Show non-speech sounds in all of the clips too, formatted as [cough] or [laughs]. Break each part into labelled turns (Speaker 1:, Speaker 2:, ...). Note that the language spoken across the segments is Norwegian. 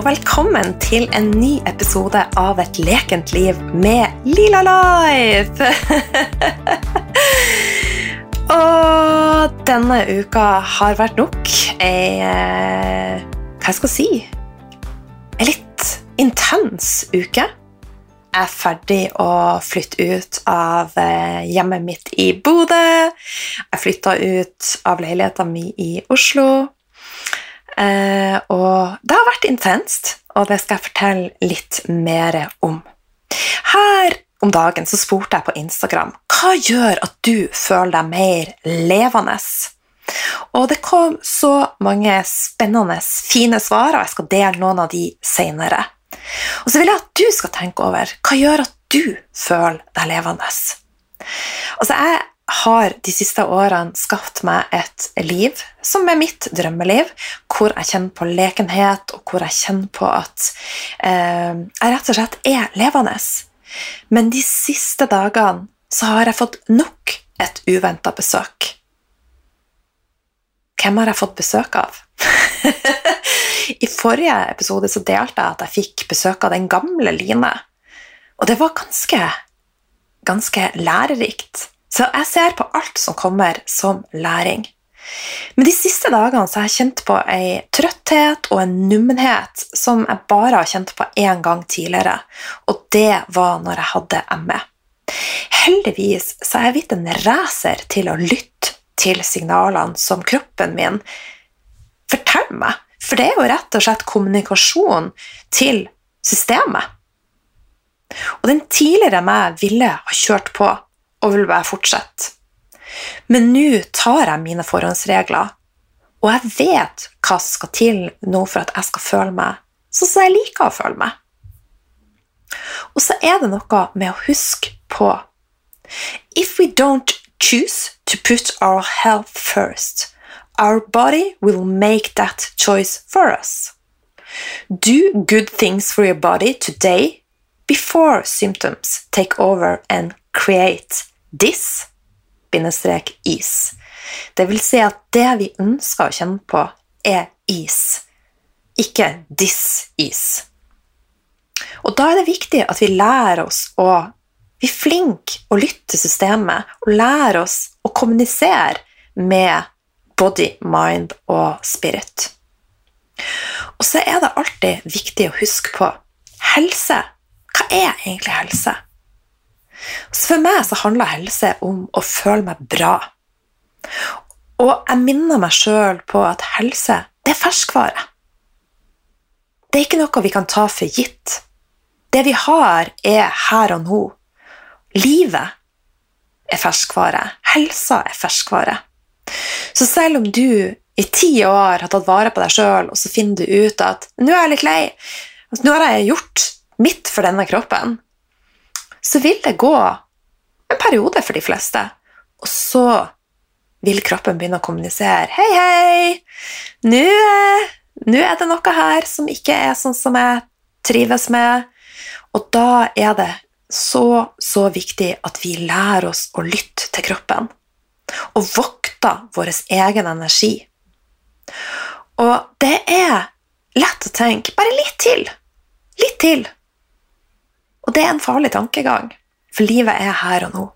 Speaker 1: og velkommen til en ny episode av Et lekent liv med Lila Life! [laughs] og denne uka har vært nok ei eh, Hva skal jeg si? Ei litt intens uke. Jeg er ferdig å flytte ut av eh, hjemmet mitt i Bodø. Jeg flytta ut av leiligheta mi i Oslo. Eh, og det har vært intenst, og det skal jeg fortelle litt mer om. Her om dagen så spurte jeg på Instagram hva gjør at du føler deg mer levende. Og det kom så mange spennende, fine svar, og jeg skal dele noen av de seinere. Og så vil jeg at du skal tenke over hva gjør at du føler deg levende. Altså, jeg har de siste årene skapt meg et liv som er mitt drømmeliv, hvor jeg kjenner på lekenhet, og hvor jeg kjenner på at eh, jeg rett og slett er levende. Men de siste dagene så har jeg fått nok et uventa besøk. Hvem har jeg fått besøk av? [laughs] I forrige episode så delte jeg at jeg fikk besøk av den gamle Line. Og det var ganske, ganske lærerikt. Så jeg ser på alt som kommer, som læring. Men de siste dagene så har jeg kjent på ei trøtthet og en nummenhet som jeg bare har kjent på én gang tidligere, og det var når jeg hadde ME. Heldigvis så er jeg blitt en racer til å lytte til signalene som kroppen min forteller meg, for det er jo rett og slett kommunikasjon til systemet. Og den tidligere meg ville ha kjørt på og vil bare fortsette. Men nå tar jeg mine forhåndsregler, og jeg vet hva som skal til nå for at jeg skal føle meg sånn som jeg liker å føle meg. Og så er det noe med å huske på If we don't choose to put our health first, our body will make that choice for us. Do good things for your body today before symptoms take over and create dis-is. Det vil si at det vi ønsker å kjenne på, er is, ikke dis-is. Og da er det viktig at vi lærer oss å Vi er flinke å lytte til systemet og lære oss å kommunisere med body, mind og spirit. Og så er det alltid viktig å huske på helse. Hva er egentlig helse? Så for meg så handler helse om å føle meg bra. Og jeg minner meg sjøl på at helse, det er ferskvare. Det er ikke noe vi kan ta for gitt. Det vi har, er her og nå. Livet er ferskvare. Helsa er ferskvare. Så selv om du i ti år har tatt vare på deg sjøl, og så finner du ut at 'nå er jeg litt lei', altså, 'nå har jeg gjort mitt for denne kroppen', så vil det gå en periode for de fleste. Og så vil kroppen begynne å kommunisere. 'Hei, hei! Nå, nå er det noe her som ikke er sånn som jeg trives med.' Og da er det så, så viktig at vi lærer oss å lytte til kroppen. Og vokter vår egen energi. Og det er lett å tenke bare litt til. Litt til. Og det er en farlig tankegang, for livet er her og nå.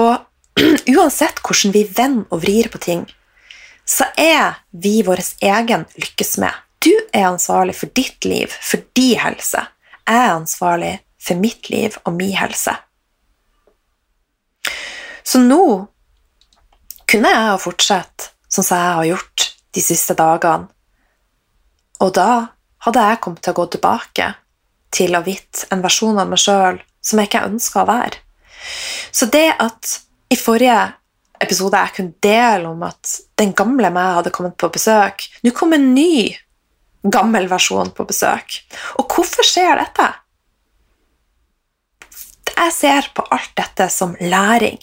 Speaker 1: Og [clears throat] uansett hvordan vi vender og vrir på ting, så er vi vår egen lykkesmed. Du er ansvarlig for ditt liv, for din helse. Jeg er ansvarlig for mitt liv og min helse. Så nå kunne jeg ha fortsatt sånn som jeg har gjort de siste dagene. Og da hadde jeg kommet til å gå tilbake til å vite en versjon av meg sjøl som jeg ikke ønska å være. Så det at i forrige episode jeg kunne dele om at den gamle meg hadde kommet på besøk Nå kom en ny, gammel versjon på besøk. Og hvorfor skjer dette? Jeg ser på alt dette som læring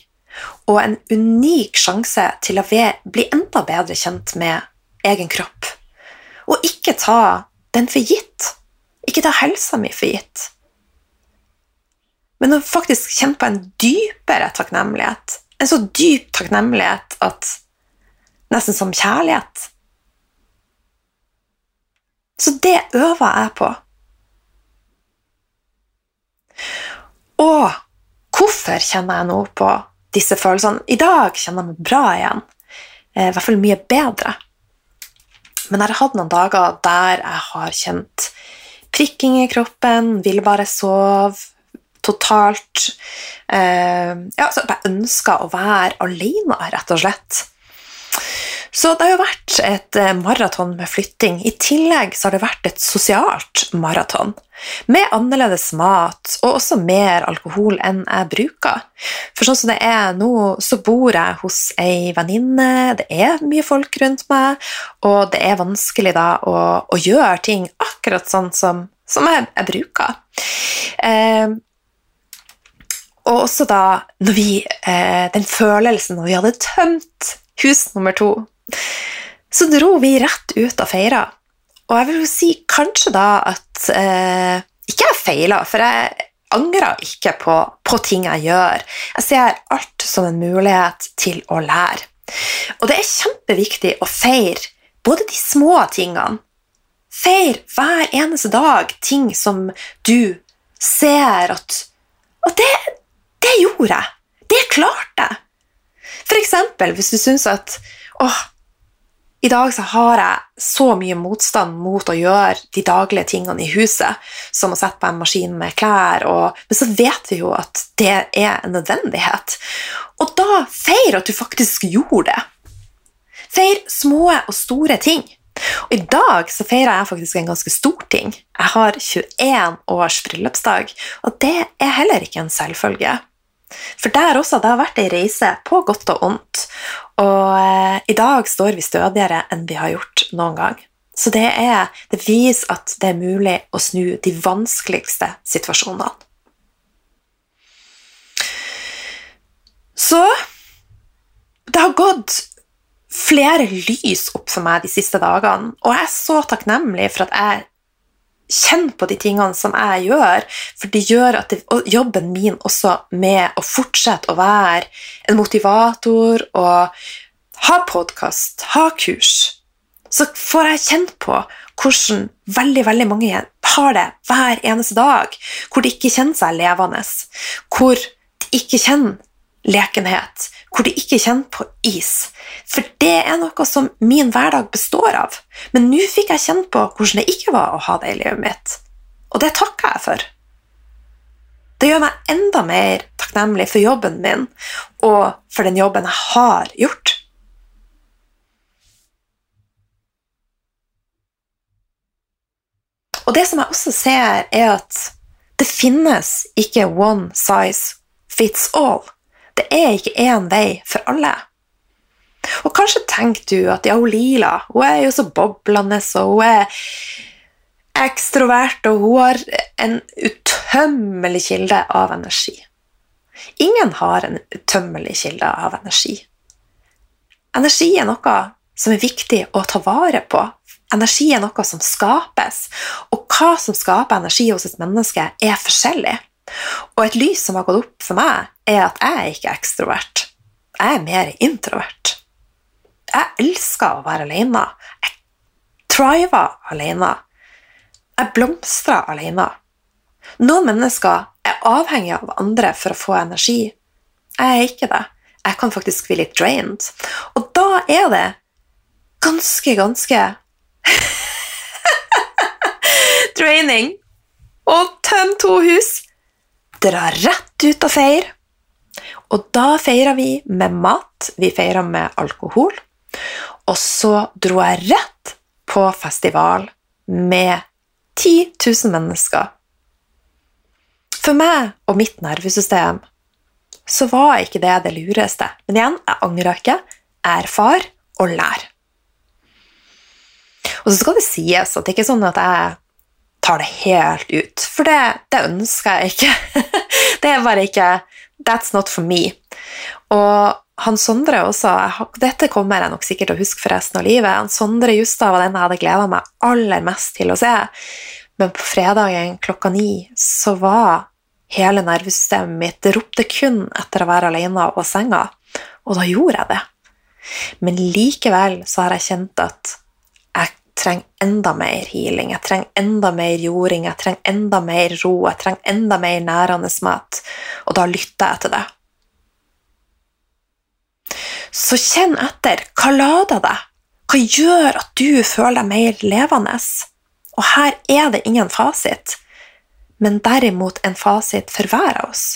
Speaker 1: og en unik sjanse til å bli enda bedre kjent med egen kropp. Og ikke ta den for gitt. Ikke ta helsa mi for gitt. Men å faktisk kjenne på en dypere takknemlighet. En så dyp takknemlighet at Nesten som kjærlighet. Så det øver jeg på. Og hvorfor kjenner jeg nå på disse følelsene? I dag kjenner jeg meg bra igjen. Eh, I hvert fall mye bedre. Men jeg har hatt noen dager der jeg har kjent prikking i kroppen, vil bare sove totalt. Eh, ja, så jeg ønsker å være alene, rett og slett. Så det har jo vært et eh, maraton med flytting. I tillegg så har det vært et sosialt maraton. Med annerledes mat og også mer alkohol enn jeg bruker. For sånn som det er nå, så bor jeg hos ei venninne, det er mye folk rundt meg, og det er vanskelig da å, å gjøre ting akkurat sånn som, som jeg, jeg, bruker. Eh, og også da vi, eh, den følelsen når vi hadde tømt hus nummer to så dro vi rett ut og feira. Og jeg vil jo si kanskje da at eh, Ikke jeg feila, for jeg angrer ikke på, på, ting jeg gjør. Jeg ser alt som en mulighet til å lære. Og det er kjempeviktig å feire både de små tingene. Feir hver eneste dag ting som du ser at Og det, det gjorde jeg! Det klarte jeg! For eksempel hvis du syns at åh, i dag så har jeg så mye motstand mot å gjøre de daglige tingene i huset, som å sette på en maskin med klær, og, men så vet vi jo at det er en nødvendighet. Og da feir at du faktisk gjorde det. Feir små og store ting. Og I dag så feirer jeg faktisk en ganske stor ting. Jeg har 21 års bryllupsdag, og det er heller ikke en selvfølge. For der også, det har vært ei reise på godt og ondt. Og eh, i dag står vi stødigere enn vi har gjort noen gang. Så det, er, det viser at det er mulig å snu de vanskeligste situasjonene. Så det har gått flere lys opp for meg de siste dagene, og jeg er så takknemlig for at jeg kjenne på de tingene som jeg gjør, for det gjør at det, jobben min også med å fortsette å være en motivator og ha podkast, ha kurs, så får jeg kjenne på hvordan veldig veldig mange har det hver eneste dag, hvor de ikke kjenner seg levende, hvor de ikke kjenner lekenhet, hvor de ikke kjenner på is. For det er noe som min hverdag består av. Men nå fikk jeg kjenne på hvordan det ikke var å ha det i livet mitt. Og det takker jeg for. Det gjør meg enda mer takknemlig for jobben min og for den jobben jeg har gjort. Og det som jeg også ser, er at det finnes ikke one size fits all. Det er ikke én vei for alle. Og kanskje tenker du at ja, hun Lila hun er jo så boblende, og hun er ekstrovert, og hun har en utømmelig kilde av energi. Ingen har en utømmelig kilde av energi. Energi er noe som er viktig å ta vare på. Energi er noe som skapes, og hva som skaper energi hos et menneske, er forskjellig. Og et lys som har gått opp for meg, er at jeg ikke er ekstrovert. Jeg er mer introvert. Jeg elsker å være alene. Jeg triver alene. Jeg blomstrer alene. Noen mennesker er avhengig av andre for å få energi. Jeg er ikke det. Jeg kan faktisk bli litt drained. Og da er det ganske, ganske [laughs] draining å tømme to hus dra rett ut og feire. Og da feira vi med mat, vi feira med alkohol. Og så dro jeg rett på festival med 10 000 mennesker. For meg og mitt nervesystem så var ikke det det lureste. Men igjen, jeg angrer ikke. Erfar og lær. Og så skal det sies at det ikke er sånn at jeg tar det helt ut. For det, det ønsker jeg ikke. [laughs] det er bare ikke That's not for me. Og han Sondre også Dette kommer jeg nok sikkert til å huske for resten av livet. Han Sondre Justad var den jeg hadde gleda meg aller mest til å se. Men på fredagen klokka ni så var hele nervesystemet mitt Det ropte kun etter å være alene på senga, og da gjorde jeg det. Men likevel så har jeg kjent at trenger enda mer healing, jeg trenger enda mer jording, jeg trenger enda mer ro, jeg trenger enda mer nærende mat, og da lytter jeg til det. Så kjenn etter. Hva lader deg? Hva gjør at du føler deg mer levende? Og her er det ingen fasit, men derimot en fasit for hver av oss.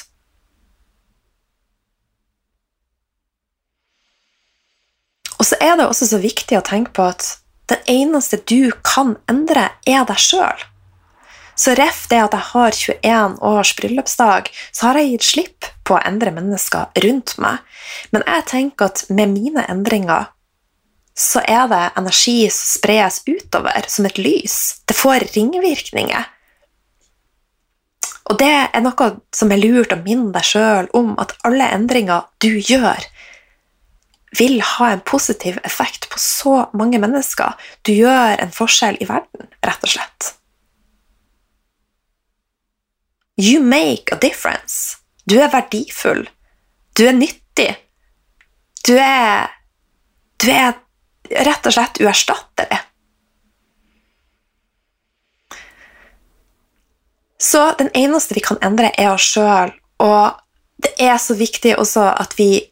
Speaker 1: Og så er det også så viktig å tenke på at det eneste du kan endre, er deg sjøl. Så ref det at jeg har 21 års bryllupsdag, så har jeg gitt slipp på å endre mennesker rundt meg. Men jeg tenker at med mine endringer så er det energi som spres utover som et lys. Det får ringvirkninger. Og det er noe som er lurt å minne deg sjøl om, at alle endringer du gjør, vil ha en positiv effekt på så mange mennesker. Du gjør en forskjell i verden, rett og slett. You make a difference. Du er verdifull. Du er nyttig. Du er Du er rett og slett uerstattelig. Så den eneste vi kan endre, er oss sjøl, og det er så viktig også at vi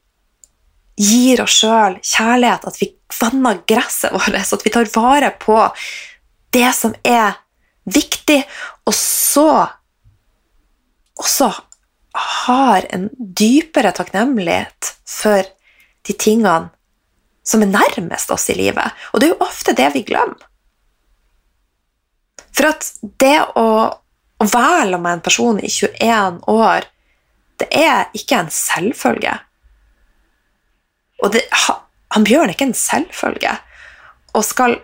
Speaker 1: gir oss sjøl kjærlighet, at vi vanner gresset vårt, at vi tar vare på det som er viktig, og så også har en dypere takknemlighet for de tingene som er nærmest oss i livet. Og det er jo ofte det vi glemmer. For at det å, å være med en person i 21 år, det er ikke en selvfølge. Og det, han Bjørn er ikke en selvfølge. Og skal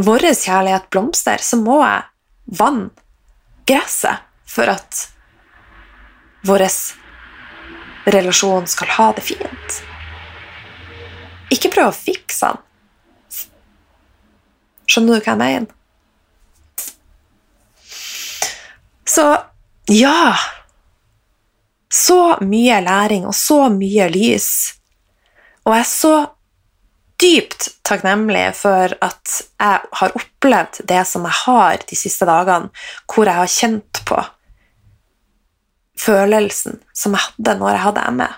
Speaker 1: vår kjærlighet blomstre, så må jeg vanne gresset for at vår relasjon skal ha det fint. Ikke prøv å fikse den. Skjønner du hva jeg mener? Så ja Så mye læring og så mye lys. Og jeg er så dypt takknemlig for at jeg har opplevd det som jeg har de siste dagene, hvor jeg har kjent på følelsen som jeg hadde når jeg hadde ME.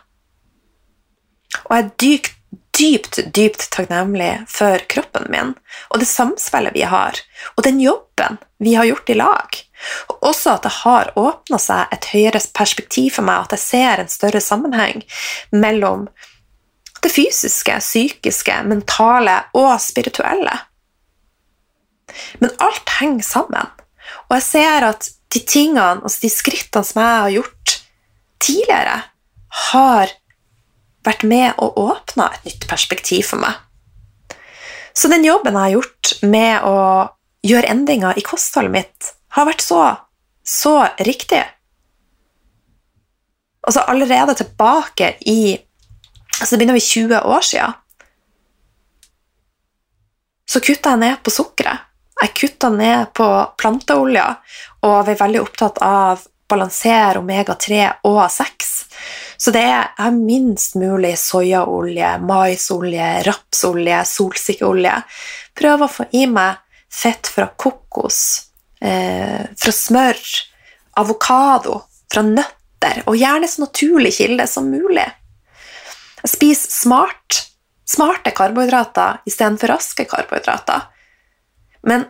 Speaker 1: Og jeg er dypt, dypt, dypt takknemlig for kroppen min og det samspillet vi har, og den jobben vi har gjort i lag. Og også at det har åpna seg et høyere perspektiv for meg, at jeg ser en større sammenheng mellom det fysiske, psykiske, mentale og spirituelle. Men alt henger sammen. Og jeg ser at de tingene, altså de skrittene som jeg har gjort tidligere, har vært med og åpna et nytt perspektiv for meg. Så den jobben jeg har gjort med å gjøre endringer i kostholdet mitt, har vært så, så riktig. Altså allerede tilbake i altså Det begynner vi 20 år siden. Så kutta jeg ned på sukkeret. Jeg kutta ned på planteolja og vi er veldig opptatt av balansere omega-3 og 6. Så det er minst mulig soyaolje, maisolje, rapsolje, solsikkeolje. Prøv å få i meg fett fra kokos, eh, fra smør, avokado, fra nøtter, og gjerne så naturlig kilde som mulig. Spis smart, smarte karbohydrater istedenfor raske karbohydrater. Men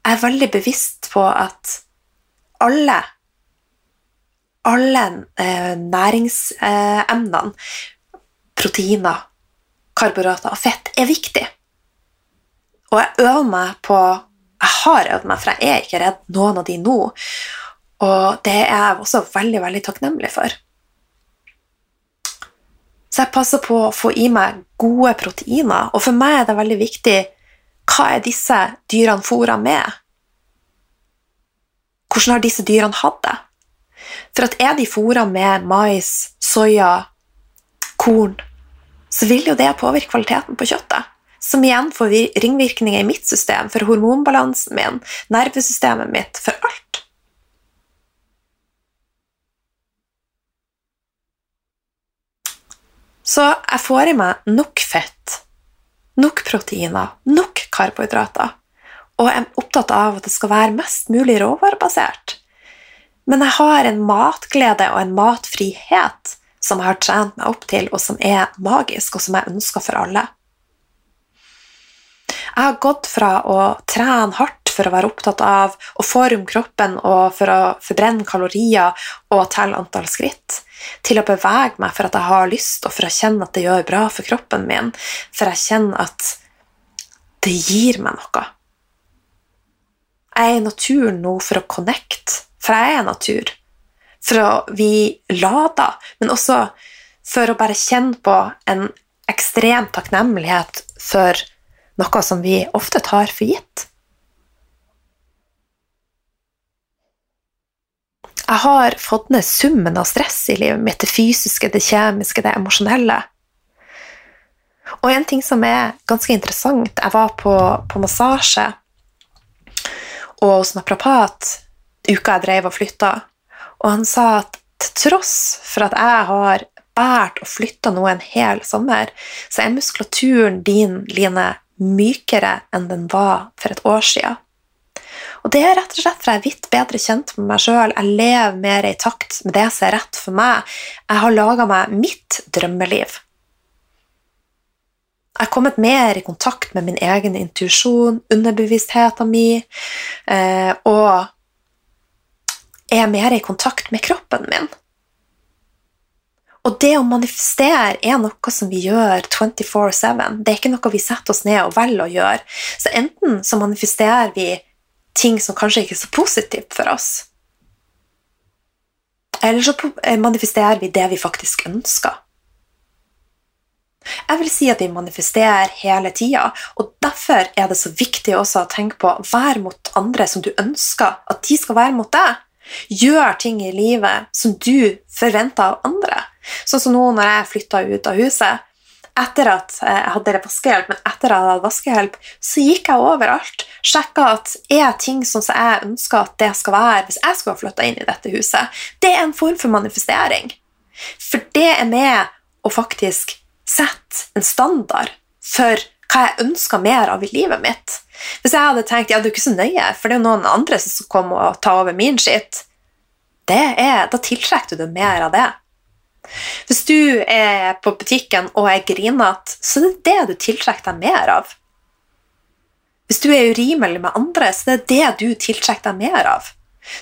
Speaker 1: jeg er veldig bevisst på at alle alle eh, næringsemnene, proteiner, karbohydrater og fett, er viktig. Og jeg øver meg på Jeg har øvd meg, for jeg er ikke redd noen av de nå. Og det er jeg også veldig, veldig takknemlig for. Så jeg passer på å få i meg gode proteiner. Og for meg er det veldig viktig hva er disse dyrene fôra med? Hvordan har disse dyrene hatt det? For at er de fôra med mais, soya, korn, så vil jo det påvirke kvaliteten på kjøttet. Som igjen får ringvirkninger i mitt system, for hormonbalansen min, nervesystemet mitt, for alt. Så jeg får i meg nok fett, nok proteiner, nok karbohydrater. og jeg er opptatt av at det skal være mest mulig råvarebasert. Men jeg har en matglede og en matfrihet som jeg har trent meg opp til, og som er magisk, og som jeg ønsker for alle. Jeg har gått fra å trene hardt for å være opptatt av å forme kroppen og for å forbrenne kalorier og telle antall skritt, til å bevege meg for at jeg har lyst, og for å kjenne at det gjør bra for kroppen min, for jeg kjenner at det gir meg noe. Jeg er i naturen nå for å connecte, for jeg er natur. For å vi lada, men også for å bare kjenne på en ekstrem takknemlighet for noe som vi ofte tar for gitt. Jeg har fått ned summen av stress i livet mitt, det fysiske, det kjemiske, det emosjonelle. Og en ting som er ganske interessant Jeg var på, på massasje og hos naprapat uka jeg drev og flytta, og han sa at til tross for at jeg har båret og flytta noe en hel sommer, så er muskulaturen din, Line, mykere enn den var for et år siden. Og det er rett og slett for jeg er vidt bedre kjent med meg sjøl. Jeg lever mer i takt med det som er rett for meg. Jeg har laga meg mitt drømmeliv. Jeg har kommet mer i kontakt med min egen intuisjon, underbevisstheten min, eh, og er mer i kontakt med kroppen min. Og det å manifestere er noe som vi gjør 24-7. Det er ikke noe vi setter oss ned og velger å gjøre. Så enten så manifesterer vi ting som kanskje ikke er så positivt for oss, eller så eh, manifesterer vi det vi faktisk ønsker. Jeg vil si at vi manifesterer hele tida, og derfor er det så viktig også å tenke på vær mot andre som du ønsker at de skal være mot deg. Gjør ting i livet som du forventer av andre. Sånn som nå når jeg flytta ut av huset. Etter at jeg hadde vaskehjelp, men etter at jeg hadde vaskehjelp, så gikk jeg overalt. Sjekka at er ting som jeg ønsker at det skal være hvis jeg skulle ha flytta inn i dette huset. Det er en form for manifestering. For det er med å faktisk sette en standard for hva jeg ønsker mer av i livet mitt. Hvis jeg hadde tenkt ja, det er ikke så nøye, for det er jo noen andre som skal komme og ta over min skitt, da tiltrekker du deg mer av det. Hvis du er på butikken og er grinete, så er det det du tiltrekker deg mer av. Hvis du er urimelig med andre, så er det det du tiltrekker deg mer av.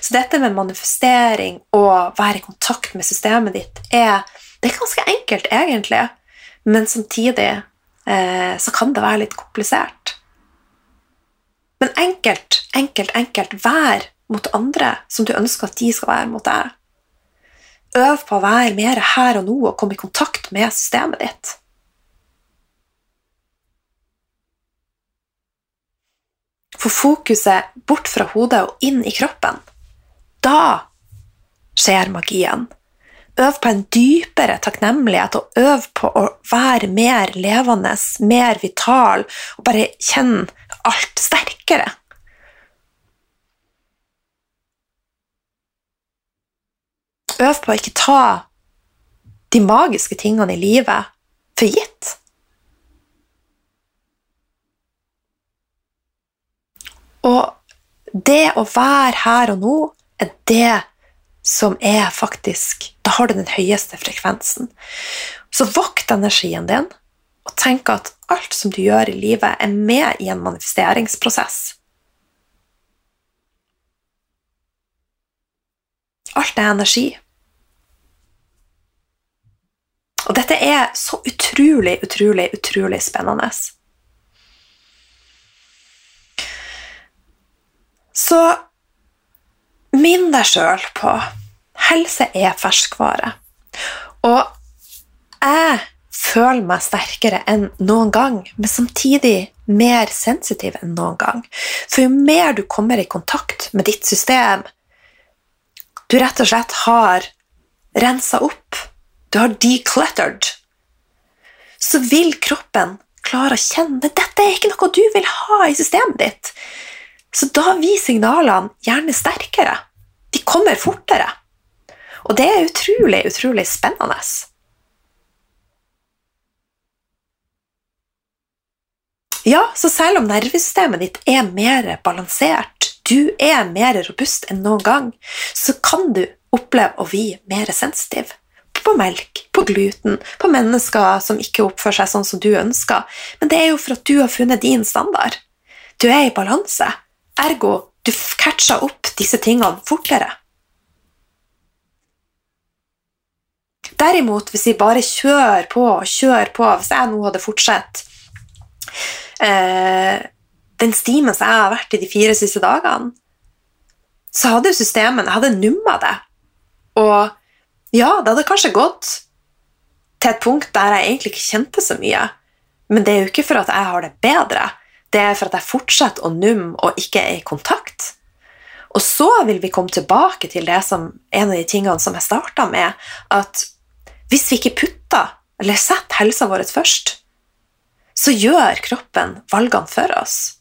Speaker 1: Så dette med manifestering og være i kontakt med systemet ditt er, det er ganske enkelt, egentlig, men samtidig eh, så kan det være litt komplisert. Men enkelt, enkelt, enkelt. Vær mot andre som du ønsker at de skal være mot deg. Øv på å være mer her og nå og komme i kontakt med systemet ditt. Få fokuset bort fra hodet og inn i kroppen. Da skjer magien. Øv på en dypere takknemlighet, og øv på å være mer levende, mer vital, og bare kjenne alt sterkere. Øv på å ikke ta de magiske tingene i livet for gitt. Og det å være her og nå er det som er faktisk Da har du den høyeste frekvensen. Så vokt energien din, og tenk at alt som du gjør i livet, er med i en manifesteringsprosess. Alt er energi. Og dette er så utrolig, utrolig, utrolig spennende. Så minn deg sjøl på helse er ferskvare. Og jeg føler meg sterkere enn noen gang, men samtidig mer sensitiv enn noen gang. For jo mer du kommer i kontakt med ditt system, du rett og slett har rensa opp du har decluttered, så vil kroppen klare å kjenne dette er ikke noe du vil ha i systemet ditt. Så da blir signalene gjerne sterkere. De kommer fortere. Og det er utrolig, utrolig spennende. Ja, så selv om nervesystemet ditt er mer balansert, du er mer robust enn noen gang, så kan du oppleve å bli mer sensitiv. På melk, på gluten, på mennesker som ikke oppfører seg sånn som du ønsker. Men det er jo for at du har funnet din standard. Du er i balanse. Ergo, du catcher opp disse tingene fortere. Derimot, hvis vi bare kjører på og kjører på Hvis jeg nå hadde fortsatt eh, den stimen som jeg har vært i de fire siste dagene, så hadde jo systemet Jeg hadde numma det. Og ja, det hadde kanskje gått til et punkt der jeg egentlig ikke kjente så mye. Men det er jo ikke for at jeg har det bedre. Det er for at jeg fortsetter å numme og ikke er i kontakt. Og så vil vi komme tilbake til det som en av de tingene som jeg starta med, at hvis vi ikke putter eller setter helsa vår først, så gjør kroppen valgene for oss.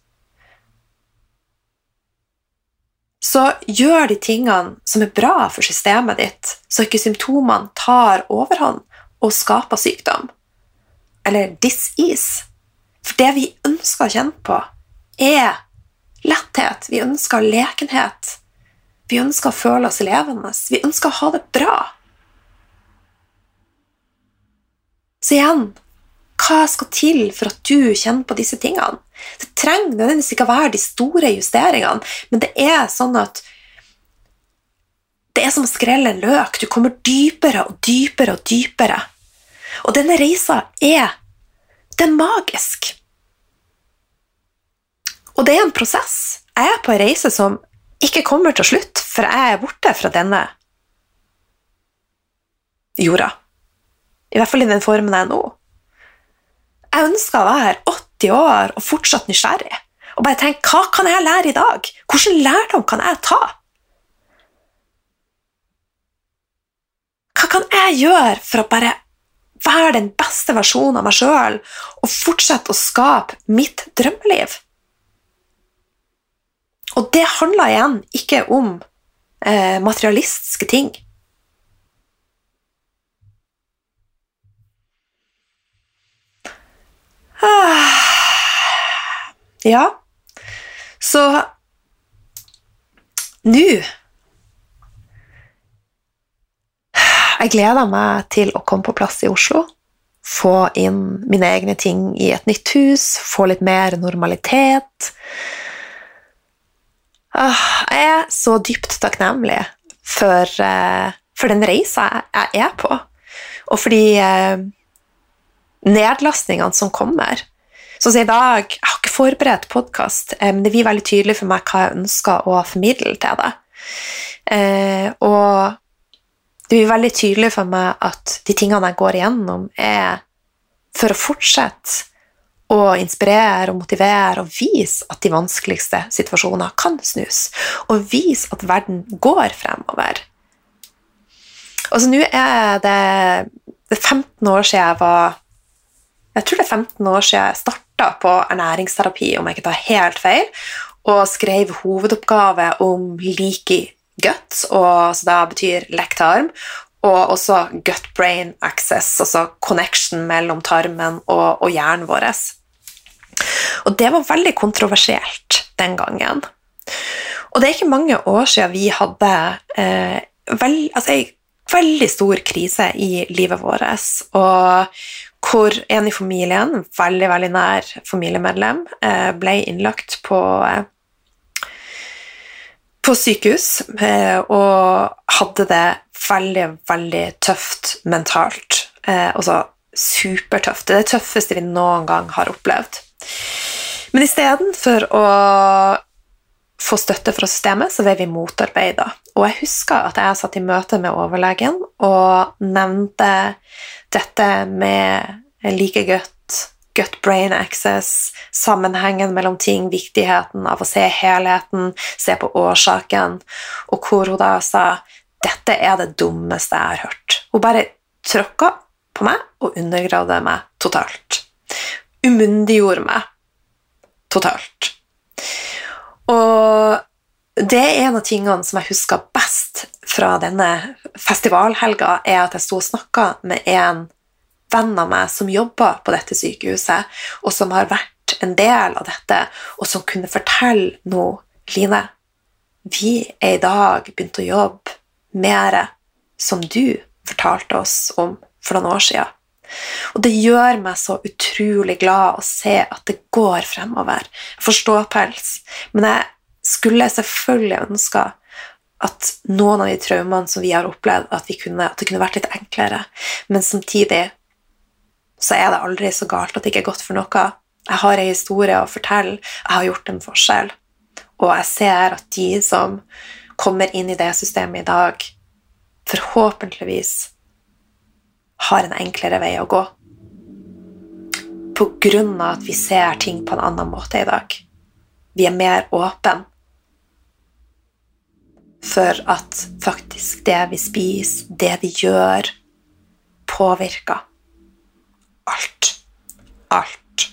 Speaker 1: Så gjør de tingene som er bra for systemet ditt, så ikke symptomene tar overhånd og skaper sykdom. Eller dis-ease. For det vi ønsker å kjenne på, er letthet. Vi ønsker lekenhet. Vi ønsker å føle oss levende. Vi ønsker å ha det bra. Så igjen hva skal til for at du kjenner på disse tingene? Det trenger nødvendigvis ikke å være de store justeringene, men det er sånn at det er som å skrelle en løk. Du kommer dypere og dypere og dypere. Og denne reisa er er magisk. Og det er en prosess. Jeg er på en reise som ikke kommer til slutt, for jeg er borte fra denne jorda. I hvert fall i den formen jeg er nå. Jeg ønsker å være 80 år og fortsatt nysgjerrig. Og bare tenk hva kan jeg lære i dag? Hvilken lærdom kan jeg ta? Hva kan jeg gjøre for å bare være den beste versjonen av meg sjøl og fortsette å skape mitt drømmeliv? Og det handler igjen ikke om eh, materialistiske ting. [sighs] Ja, så nå [sighs] Jeg gleder meg til å komme på plass i Oslo. Få inn mine egne ting i et nytt hus, få litt mer normalitet. Ah, jeg er så dypt takknemlig for, eh, for den reisa jeg er på, og fordi eh, nedlastningene som kommer. Så i dag Jeg har ikke forberedt podkast, eh, men det blir veldig tydelig for meg hva jeg ønsker å formidle til deg. Eh, og det blir veldig tydelig for meg at de tingene jeg går igjennom, er for å fortsette å inspirere og motivere og vise at de vanskeligste situasjoner kan snus. Og vise at verden går fremover. Altså, nå er det, det 15 år siden jeg var jeg tror det er 15 år siden jeg starta på ernæringsterapi, om jeg ikke tar helt feil, og skrev hovedoppgave om leaky gut, og, så da betyr lektarm, og også gut-brain access, altså connection mellom tarmen og, og hjernen vår. Og det var veldig kontroversielt den gangen. Og det er ikke mange år siden vi hadde eh, vel, altså, en veldig stor krise i livet vårt. Og hvor en i familien, veldig veldig nær familiemedlem, eh, ble innlagt på, eh, på sykehus eh, og hadde det veldig, veldig tøft mentalt. Altså supertøft. Det er det tøffeste vi noen gang har opplevd. Men istedenfor å få støtte fra systemet, så ble vi motarbeida. Og jeg husker at jeg satt i møte med overlegen og nevnte dette med like godt gut-brain access, sammenhengen mellom ting, viktigheten av å se helheten, se på årsaken, og hvor hun da sa 'Dette er det dummeste jeg har hørt'. Hun bare tråkka på meg og undergravde meg totalt. Umyndiggjorde meg totalt. Og det er en av tingene som jeg husker best fra denne festivalhelga, er at jeg sto og snakka med en venn av meg som jobber på dette sykehuset, og som har vært en del av dette, og som kunne fortelle noe. Line, vi er i dag begynt å jobbe mer som du fortalte oss om for noen år siden. Og det gjør meg så utrolig glad å se at det går fremover. Jeg forstår pels, men jeg skulle selvfølgelig ønska at noen av de traumene som vi har opplevd, at, kunne, at, det kunne vært litt enklere. Men samtidig så er det aldri så galt at det ikke er godt for noe. Jeg har en historie å fortelle. Jeg har gjort en forskjell. Og jeg ser at de som kommer inn i det systemet i dag, forhåpentligvis har en enklere vei å gå. På grunn av at vi ser ting på en annen måte i dag. Vi er mer åpne for at faktisk det vi spiser, det vi gjør, påvirker alt. Alt.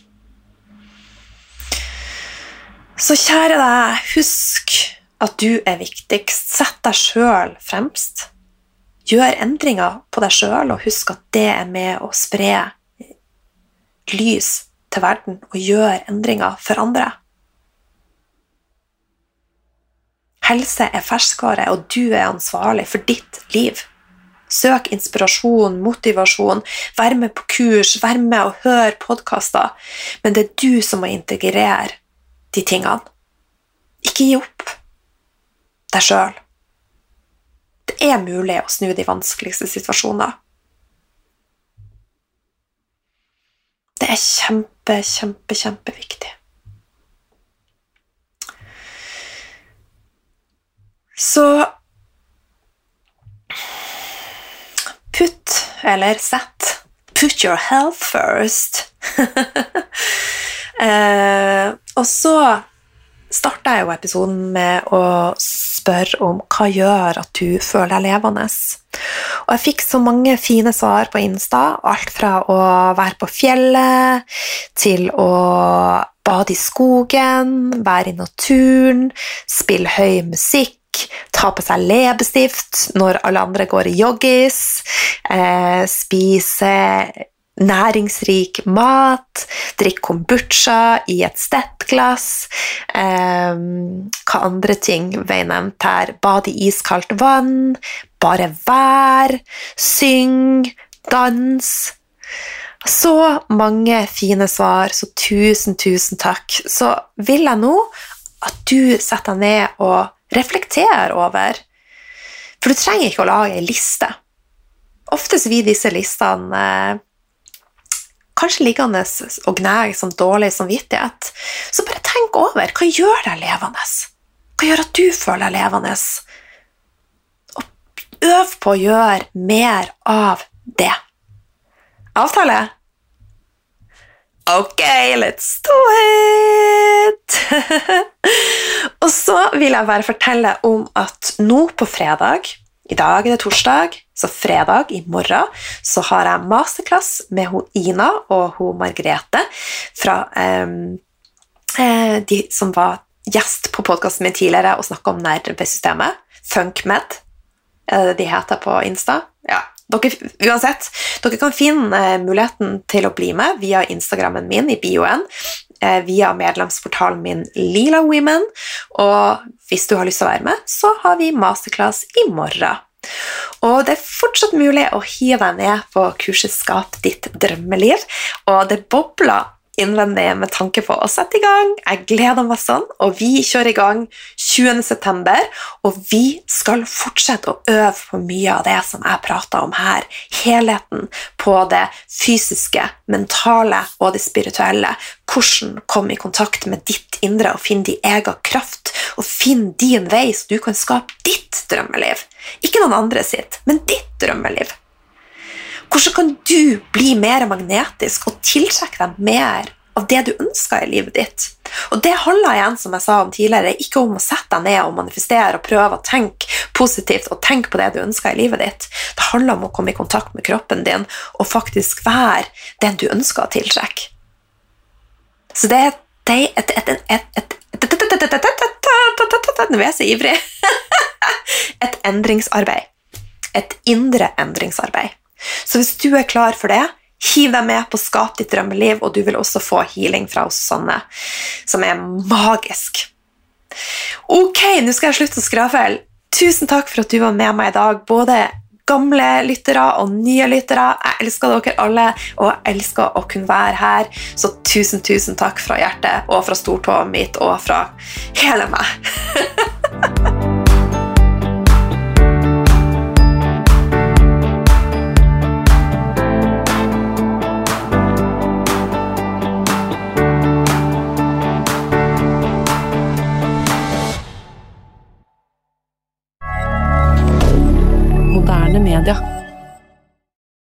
Speaker 1: Så kjære deg, husk at du er viktigst. Sett deg sjøl fremst. Gjør endringer på deg sjøl, og husk at det er med å spre lys til verden og gjøre endringer for andre. Helse er ferskvare, og du er ansvarlig for ditt liv. Søk inspirasjon, motivasjon, vær med på kurs, vær med og hør podkaster. Men det er du som må integrere de tingene. Ikke gi opp deg sjøl. Det er mulig å snu de vanskeligste situasjoner. Det er kjempe, kjempe, kjempeviktig. Så putt, eller sett Put your health first. [laughs] eh, og så starta jeg jo episoden med å spørre om hva gjør at du føler deg levende. Og jeg fikk så mange fine svar på Insta. Alt fra å være på fjellet til å bade i skogen, være i naturen, spille høy musikk ta på seg leppestift når alle andre går i joggis, eh, spise næringsrik mat, drikk kombucha i et stettglass eh, Hva andre ting ble nevnt her? Bad i iskaldt vann, bare vær, syng, dans. Så mange fine svar, så tusen, tusen takk. Så vil jeg nå at du setter deg ned og reflekterer over. For du trenger ikke å lage ei liste. Ofte så blir disse listene eh, kanskje liggende og gnage som dårlig samvittighet. Så bare tenk over hva gjør deg levende. Hva gjør at du føler deg levende? Og øv på å gjøre mer av det. Avtale? Ok, let's do it! [laughs] og så vil jeg bare fortelle om at nå på fredag I dag er det torsdag, så fredag i morgen så har jeg masterclass med hun Ina og hun Margrethe fra eh, de som var gjest på podkasten min tidligere og snakka om nervesystemet. FunkMed er det de heter på Insta. Ja, dere, uansett, dere kan finne eh, muligheten til å bli med via Instagrammen min i bioen, eh, via medlemsportalen min Lila Women, og hvis du har lyst til å være med, så har vi masterclass i morgen. Og det er fortsatt mulig å hive deg ned på kurset Skap ditt drømmeliv, og det bobler innvendig med tanke på å sette i gang. Jeg gleder meg sånn, og vi kjører i gang 20.9. Og vi skal fortsette å øve på mye av det som jeg prata om her. Helheten på det fysiske, mentale og det spirituelle. Hvordan komme i kontakt med ditt indre og finne din egen kraft. Og finne din vei, så du kan skape ditt drømmeliv. Ikke noen andre sitt, men ditt drømmeliv. Hvordan kan du bli mer magnetisk og tiltrekke deg mer av det du ønsker i livet ditt? Og Det handler igjen som jeg sa om tidligere, ikke om å sette deg ned og manifestere og prøve å tenke positivt og tenke på det du ønsker i livet ditt. Det handler om å komme i kontakt med kroppen din og faktisk være den du ønsker å tiltrekke. Så det er Nå er jeg så ivrig. Et endringsarbeid. Et indre endringsarbeid. Så hvis du er klar for det, Hiv deg med på Skap ditt drømmeliv, og du vil også få healing fra oss Sanne, som er magisk. Ok, nå skal jeg slutte å skravle. Tusen takk for at du var med meg i dag, både gamle lyttere og nye lyttere. Jeg elsker dere alle, og jeg elsker å kunne være her. Så tusen, tusen takk fra hjertet og fra stortåa mitt og fra hele meg. [laughs] media.